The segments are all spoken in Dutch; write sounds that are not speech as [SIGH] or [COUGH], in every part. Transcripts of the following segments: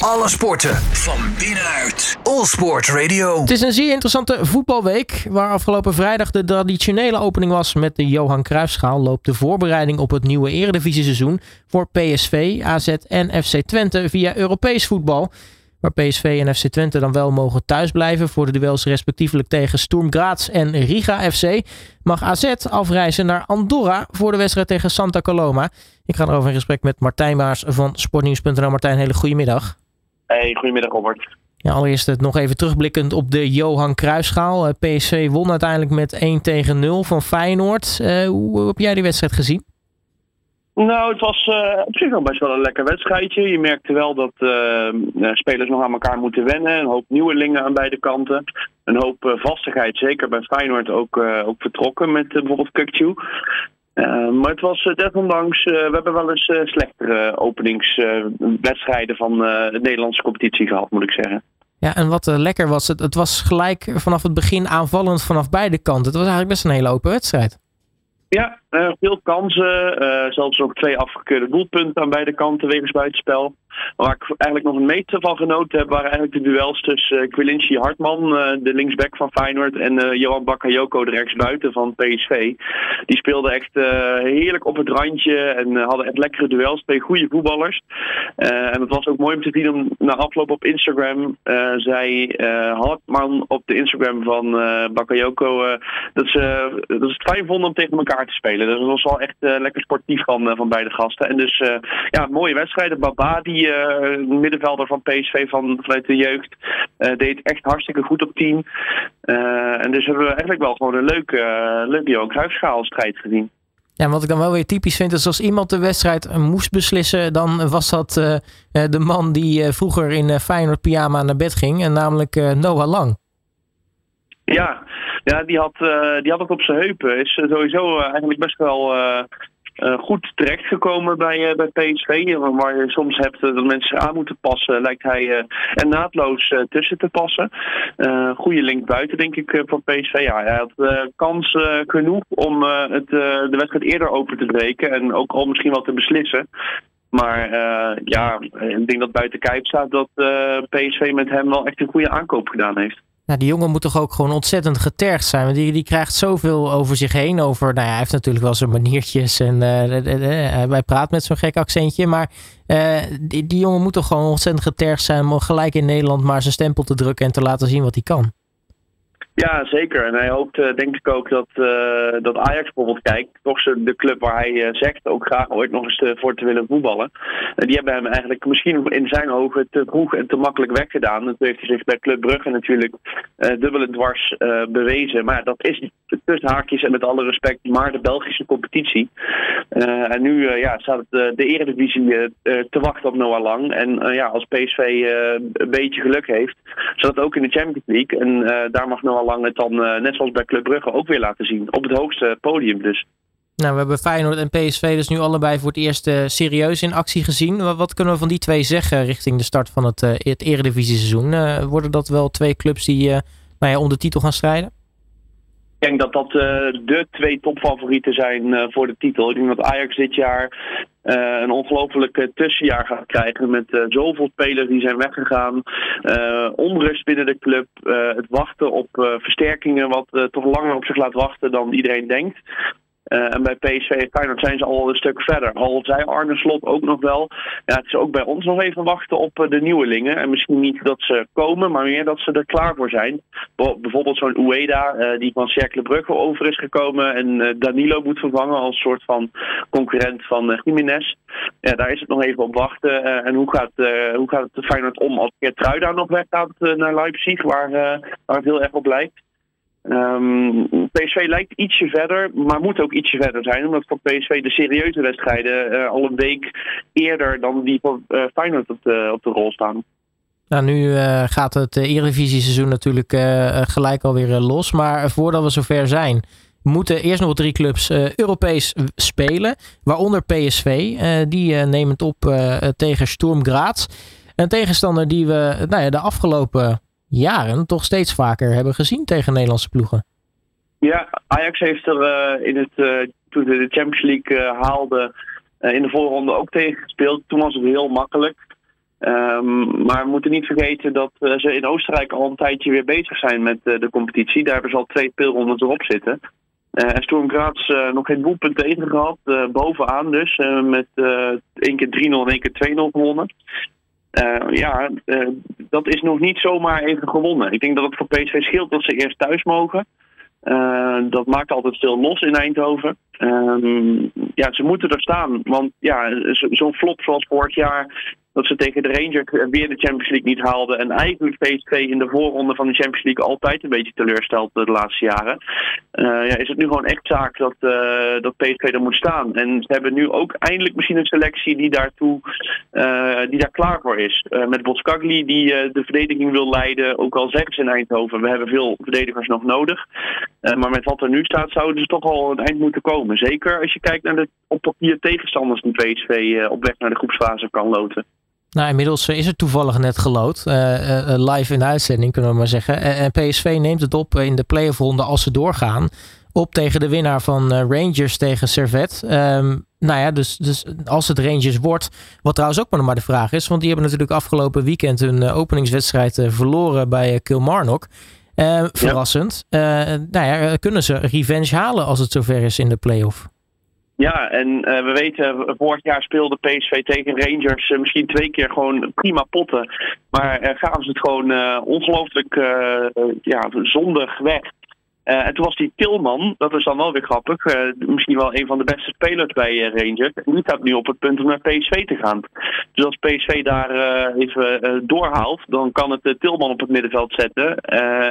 Alle sporten van binnenuit. All Sport Radio. Het is een zeer interessante voetbalweek. Waar afgelopen vrijdag de traditionele opening was met de Johan Cruijffschaal, loopt de voorbereiding op het nieuwe Eredivisie-seizoen voor PSV, AZ en FC Twente via Europees voetbal. Waar PSV en FC Twente dan wel mogen thuisblijven voor de duels respectievelijk tegen Sturm Graz en Riga FC, mag AZ afreizen naar Andorra voor de wedstrijd tegen Santa Coloma. Ik ga erover in gesprek met Martijn Maars van sportnieuws.nl. Martijn, hele goede middag. Hey, goedemiddag Robert. Ja, allereerst het nog even terugblikkend op de Johan Cruijffschaal. Eh, PSV won uiteindelijk met 1 tegen 0 van Feyenoord. Uh, hoe heb jij die wedstrijd gezien? Nou, het was uh, op zich nog best wel een lekker wedstrijdje. Je merkte wel dat uh, spelers nog aan elkaar moeten wennen. Een hoop nieuwelingen aan beide kanten. Een hoop vastigheid, zeker bij Feyenoord ook, ook vertrokken met bijvoorbeeld Kukcu. Maar het was desondanks, we hebben wel eens slechtere openingswedstrijden van de Nederlandse competitie gehad, moet ik zeggen. Ja, en wat lekker was, het, het was gelijk vanaf het begin aanvallend vanaf beide kanten. Het was eigenlijk best een hele open wedstrijd. Ja, uh, veel kansen. Uh, zelfs ook twee afgekeurde doelpunten aan beide kanten wegens buitenspel. Waar ik eigenlijk nog een meter van genoten heb, waren eigenlijk de duels tussen uh, Hartman, de linksback van Feyenoord, en Johan Bakayoko, de rechtsbuiten van PSV. Die speelden echt heerlijk op het randje en hadden echt lekkere duels. Twee goede voetballers. en het was ook mooi om te zien, om, na afloop op Instagram zei Hartman op de Instagram van Bakayoko dat, ze, dat ze het fijn vonden om tegen elkaar te spelen. Dus dat was wel echt lekker sportief van, van beide gasten. En dus ja, mooie wedstrijden. Baba, die middenvelder van PSV van, vanuit de jeugd, deed echt hartstikke goed op team. en dus hebben we eigenlijk wel gewoon een leuke, leuke Johan Cruijffschaal strijd gezien. Ja, wat ik dan wel weer typisch vind, is als iemand de wedstrijd moest beslissen, dan was dat de man die vroeger in Feyenoord pyjama naar bed ging, en namelijk Noah Lang. Ja, ja die, had, uh, die had het op zijn heupen. Is sowieso uh, eigenlijk best wel uh, goed terechtgekomen bij, bij PSV. Waar je soms hebt dat mensen aan moeten passen, lijkt hij er naadloos tussen te passen. goede link buiten, denk ik, van PSV. Ja, hij had kans genoeg om het, de wedstrijd eerder open te breken. En ook al misschien wel te beslissen. Maar ja, ik denk dat buiten kijf staat dat PSV met hem wel echt een goede aankoop gedaan heeft. Nou, die jongen moet toch ook gewoon ontzettend getergd zijn. Want die, die krijgt zoveel over zich heen. Over, nou ja, hij heeft natuurlijk wel zijn maniertjes. En uh, hij praat met zo'n gek accentje. Maar uh, die, die jongen moet toch gewoon ontzettend getergd zijn. Om gelijk in Nederland maar zijn stempel te drukken. En te laten zien wat hij kan. Ja, zeker. En hij hoopt uh, denk ik ook dat, uh, dat Ajax bijvoorbeeld kijkt. Toch de club waar hij uh, zegt ook graag ooit nog eens voor te willen voetballen. die hebben hem eigenlijk misschien in zijn ogen te vroeg en te makkelijk weggedaan. Dat heeft hij zich bij Club Brugge natuurlijk dubbel en dwars bewezen. Maar dat is tussen haakjes en met alle respect maar de Belgische competitie. En nu ja, staat de, de Eredivisie te wachten op Noah Lang. En ja, als PSV een beetje geluk heeft, staat ook in de Champions League. En daar mag Noah Lang het dan, net zoals bij Club Brugge, ook weer laten zien. Op het hoogste podium dus. Nou, we hebben Feyenoord en PSV dus nu allebei voor het eerst serieus in actie gezien. Wat, kunnen we van die twee zeggen richting de start van het, het eredivisie-seizoen? worden dat wel twee clubs die nou ja, om de titel gaan strijden? Ik denk dat dat de twee topfavorieten zijn voor de titel. Ik denk dat Ajax dit jaar uh, een ongelooflijk tussenjaar gaat krijgen met zoveel spelers die zijn weggegaan. Onrust binnen de club. het wachten op versterkingen wat toch langer op zich laat wachten dan iedereen denkt. Uh, en bij PSV en Feyenoord zijn ze al een stuk verder. Al zei Arne Slot ook nog wel. Ja, het is ook bij ons nog even wachten op uh, de nieuwelingen. En misschien niet dat ze komen, maar meer dat ze er klaar voor zijn. Bijvoorbeeld zo'n Ueda, uh, die van Cercle Brugge over is gekomen. En Danilo moet vervangen als soort van concurrent van Jiménez. Ja, daar is het nog even op wachten. en hoe gaat, hoe gaat het Feyenoord om als Geertruida nog weggaat naar Leipzig, waar, waar het heel erg op lijkt. Um, PSV lijkt ietsje verder, maar moet ook ietsje verder zijn. Omdat voor PSV de serieuze wedstrijden uh, al een week eerder dan die voor uh, Feyenoord op de, op de rol staan. Nou, nu uh, gaat het Eredivisie-seizoen natuurlijk gelijk alweer los. Maar voordat we zover zijn, moeten eerst nog drie clubs Europees spelen. Waaronder PSV. die nemen het op tegen Sturm Graz. Een tegenstander die we nou ja, de afgelopen jaren toch steeds vaker hebben gezien tegen Nederlandse ploegen. Ja, Ajax heeft er uh, in het, uh, toen ze de Champions League uh, haalde in de voorronde ook tegen gespeeld. Toen was het heel makkelijk. Ehm, maar we moeten niet vergeten dat ze in Oostenrijk al een tijdje weer bezig zijn met de competitie. Daar hebben ze al twee speelrondes erop zitten. en Sturm Graz nog geen doelpunt tegen gehad. bovenaan dus. met één keer 3-0 en één keer 2-0 gewonnen. Ja, dat is nog niet zomaar even gewonnen. Ik denk dat het voor PSV scheelt dat ze eerst thuis mogen. Uh, dat maakt altijd veel los in Eindhoven. Uh, ja, ze moeten er staan. Want ja, zo'n flop zoals vorig jaar dat ze tegen de Rangers weer de Champions League niet haalden. En eigenlijk PSV in de voorronde van de Champions League altijd een beetje teleurstelt de laatste jaren. Uh, ja, is het nu gewoon echt zaak dat, uh, dat PSV er moet staan. En ze hebben nu ook eindelijk misschien een selectie die, daartoe, die daar klaar voor is. met Boskagli die de verdediging wil leiden. Ook al zeggen ze in Eindhoven, we hebben veel verdedigers nog nodig. maar met wat er nu staat zouden ze toch al het eind moeten komen. Zeker als je kijkt naar de op papier tegenstanders die PSV op weg naar de groepsfase kan loten. Nou, inmiddels is het toevallig net gelood. Uh, live in de uitzending, kunnen we maar zeggen. En PSV neemt het op in de playoff ronde als ze doorgaan. Op tegen de winnaar van Rangers tegen Servet. Um, nou ja, dus, dus als het Rangers wordt. Wat trouwens ook maar nog maar de vraag is. Want die hebben natuurlijk afgelopen weekend hun openingswedstrijd verloren bij Kilmarnock. Verrassend. Ja. nou ja, kunnen ze revenge halen als het zover is in de playoff? Ja, en uh, we weten, vorig jaar speelde PSV tegen Rangers uh, misschien twee keer gewoon prima potten. Maar uh, gaven ze het gewoon ongelooflijk ja, zondig weg. Uh, en toen was die Tilman, dat is dan wel weer grappig, uh, misschien wel een van de beste spelers bij uh, Rangers. En die staat nu op het punt om naar PSV te gaan. Dus als PSV daar even doorhaalt, dan kan het Tilman op het middenveld zetten.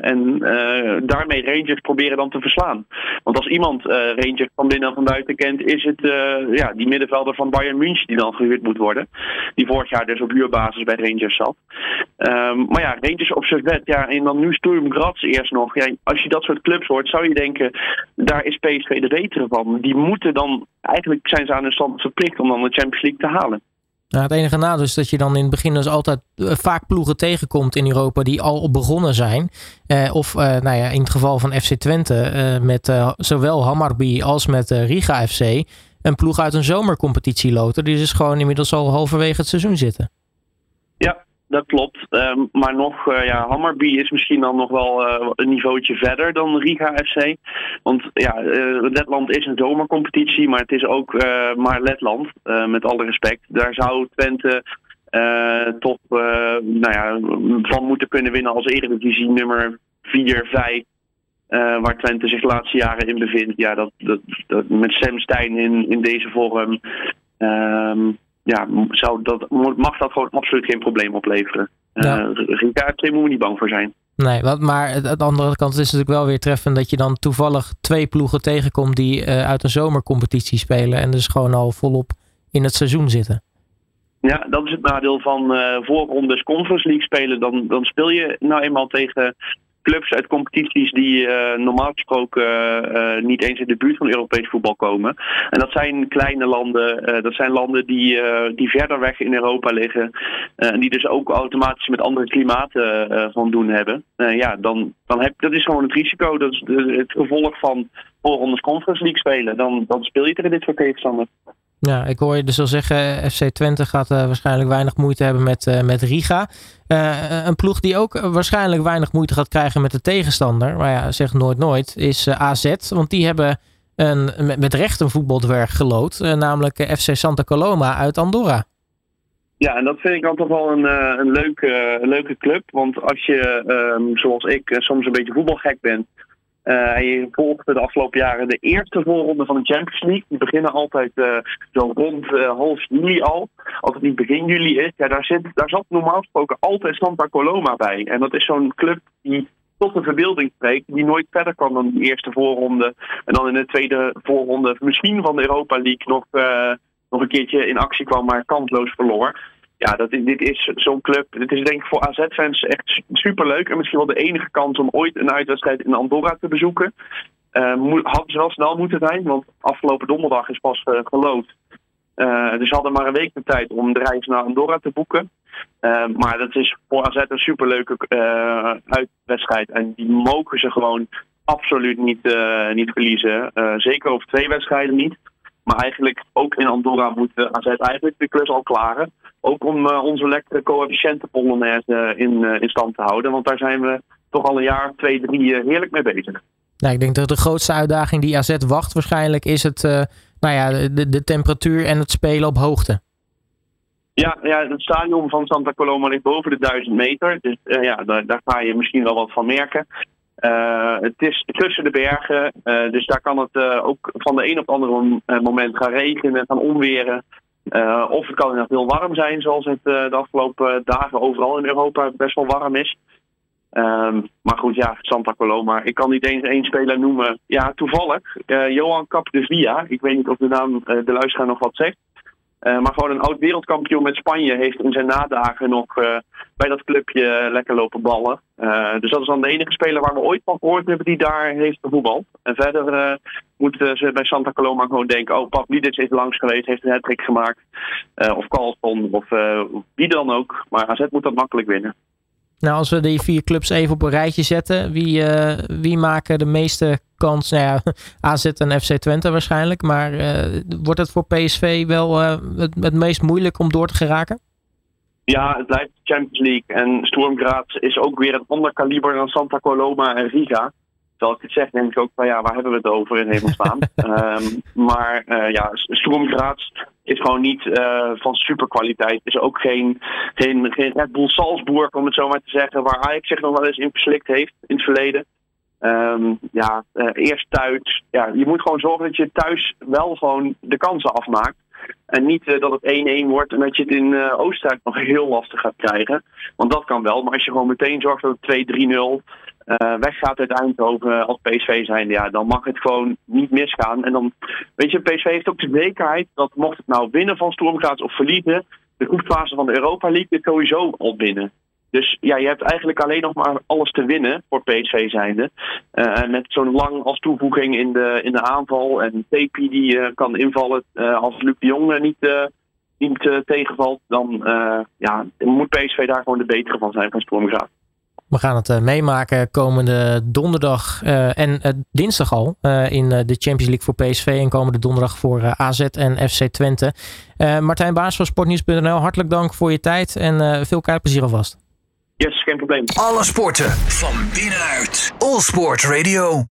en daarmee Rangers proberen dan te verslaan. Want als iemand Rangers van binnen en van buiten kent, is het ja, die middenvelder van Bayern München die dan gehuurd moet worden. Die vorig jaar dus op huurbasis bij Rangers zat. Um, maar ja, Rangers op servet, ja, en dan nu Sturm Graz eerst nog. Ja, als je dat soort clubs wordt, zou je denken, daar is PSV de betere van. Die moeten dan, eigenlijk zijn ze aan hun stand verplicht om dan de Champions League te halen. Nou, het enige nadeel is dat je dan in het begin dus altijd eh, vaak ploegen tegenkomt in Europa die al begonnen zijn. Eh, of uh, nou ja, in het geval van FC Twente met zowel Hammarby als met Riga FC. Een ploeg uit een zomercompetitie loten. Die dus gewoon inmiddels al halverwege het seizoen zitten. Ja, dat klopt. Ehm, maar nog, uh, ja, Hammarby is misschien dan nog wel uh, een niveautje verder dan Riga FC. Want ja, uh, Letland is een zomercompetitie, maar het is ook maar Letland, met alle respect. Daar zou Twente toch nou ja, van moeten kunnen winnen als Eredivisie nummer 4, 5. waar Twente zich de laatste jaren in bevindt. Ja, dat, dat, dat met Sam Stein in, in deze vorm. Ehm, ja, zou dat, mag dat gewoon absoluut geen probleem opleveren. Ja. Uh, moet je niet bang voor zijn. Nee, wat, maar aan de andere kant is het natuurlijk wel weer treffend dat je dan toevallig twee ploegen tegenkomt die uh, uit een zomercompetitie spelen en dus gewoon al volop in het seizoen zitten. Ja, dat is het nadeel van uh, voorrondes Conference League spelen. Dan, dan speel je nou eenmaal tegen clubs uit competities die uh, normaal gesproken uh, niet eens in de buurt van Europees voetbal komen. En dat zijn kleine landen, dat zijn landen die, die verder weg in Europa liggen. en die dus ook automatisch met andere klimaten van doen hebben. ja, dan, dan heb, dat is gewoon het risico. Dat is het gevolg van voorrondes Conference League spelen. Dan, dan speel je tegen dit soort tegenstanders. Ja, ik hoor je dus al zeggen, FC Twente gaat uh, waarschijnlijk weinig moeite hebben met, uh, met Riga. Uh, een ploeg die ook waarschijnlijk weinig moeite gaat krijgen met de tegenstander, maar ja, zeg nooit nooit, is AZ. Want die hebben een, met, recht een voetbaldwerg gelood, namelijk FC Santa Coloma uit Andorra. Ja, en dat vind ik altijd wel een, een leuke, leuke club. Want als je, um, zoals ik, soms een beetje voetbalgek bent, uh, je volgt de afgelopen jaren de eerste voorronde van de Champions League. Die beginnen altijd uh, zo rond uh, half juli al. Als het niet begin juli is, ja, daar, zit, daar zat normaal gesproken altijd Santa Coloma bij. En dat is zo'n club die tot de verbeelding spreekt, die nooit verder kwam dan die eerste voorronde. En dan in de tweede voorronde, misschien van de Europa League, nog, nog een keertje in actie kwam, maar kansloos verloor ja, dat, dit is zo'n club. Dit is denk ik voor AZ-fans echt superleuk. En misschien wel de enige kans om ooit een uitwedstrijd in Andorra te bezoeken. Uh, hadden ze wel snel moeten zijn, want afgelopen donderdag is pas uh, gelood. Uh, dus ze hadden maar een week de tijd om de reis naar Andorra te boeken. maar dat is voor AZ een superleuke uitwedstrijd. En die mogen ze gewoon absoluut niet, niet verliezen. zeker over twee wedstrijden niet. Maar eigenlijk ook in Andorra moet AZ eigenlijk de klus al klaren. Ook om onze lekkere coëfficiënten Polonaise in, in stand te houden. Want daar zijn we toch al een jaar, twee, drie heerlijk mee bezig. Nou, ik denk dat de grootste uitdaging die AZ wacht waarschijnlijk is het, nou ja, de, de temperatuur en het spelen op hoogte. Ja, ja, het stadion van Santa Coloma ligt boven de 1000 meter. Dus ja, daar, daar ga je misschien wel wat van merken. Uh, het is tussen de bergen, dus daar kan het ook van de een op het andere moment gaan regenen, gaan onweren. Of het kan inderdaad heel warm zijn, zoals het de afgelopen dagen overal in Europa best wel warm is. Um, maar goed, ja, Santa Coloma. Ik kan niet eens één speler noemen. Ja, toevallig. Johan Capdevia. Ik weet niet of de naam de luisteraar nog wat zegt. Uh, maar gewoon een oud wereldkampioen met Spanje heeft in zijn nadagen nog uh, bij dat clubje lekker lopen ballen. Dus dat is dan de enige speler waar we ooit van gehoord hebben die daar heeft gevoetbald. En verder moeten ze bij Santa Coloma gewoon denken: oh, Pavlidis is langs geweest, heeft een hat gemaakt. of Carlson of wie dan ook. Maar AZ moet dat makkelijk winnen. Nou, als we die vier clubs even op een rijtje zetten, wie, wie maken de meeste kans? Nou ja, [LAUGHS] AZ en FC Twente waarschijnlijk. Maar uh, wordt het voor PSV wel uh, het, het, meest moeilijk om door te geraken? Ja, het blijft Champions League. En Sturm Graz is ook weer een ander kaliber dan Santa Coloma en Riga. Terwijl ik het zeg, denk ik ook van ja, waar hebben we het over in hemelsnaam? [LAUGHS] um, maar uh, ja, Sturm Graz is gewoon niet uh, van superkwaliteit. Is ook geen, geen, geen Red Bull Salzburg, om het zo maar te zeggen, waar Ajax zich nog wel eens in verslikt heeft in het verleden. Um, ja, uh, eerst thuis. Ja, je moet gewoon zorgen dat je thuis wel gewoon de kansen afmaakt. En niet uh, dat het 1-1 wordt en dat je het in uh, Oostenrijk nog heel lastig gaat krijgen. Want dat kan wel. Maar als je gewoon meteen zorgt dat het 2-3-0 uh, weggaat uit Eindhoven als PSV zijn, ja, dan mag het gewoon niet misgaan. En dan, weet je, PSV heeft ook de zekerheid dat mocht het nou winnen van Stormgraats of verliezen, de groepsfase van de Europa League is sowieso al binnen. Dus ja, je hebt eigenlijk alleen nog maar alles te winnen voor PSV zijnde. Uh, met zo'n lang als toevoeging in de, in de aanval. En Tepi die uh, kan invallen uh, als Luc de Jong niet, niet tegenvalt. Dan ja, moet PSV daar gewoon de betere van zijn van Stormgraat. We gaan het meemaken komende donderdag en dinsdag al in de Champions League voor PSV en komende donderdag voor AZ en FC Twente. Martijn Baas van Sportnieuws.nl, hartelijk dank voor je tijd en veel kijkplezier alvast. Yes, geen probleem. Alle sporten van binnenuit. All Sport Radio.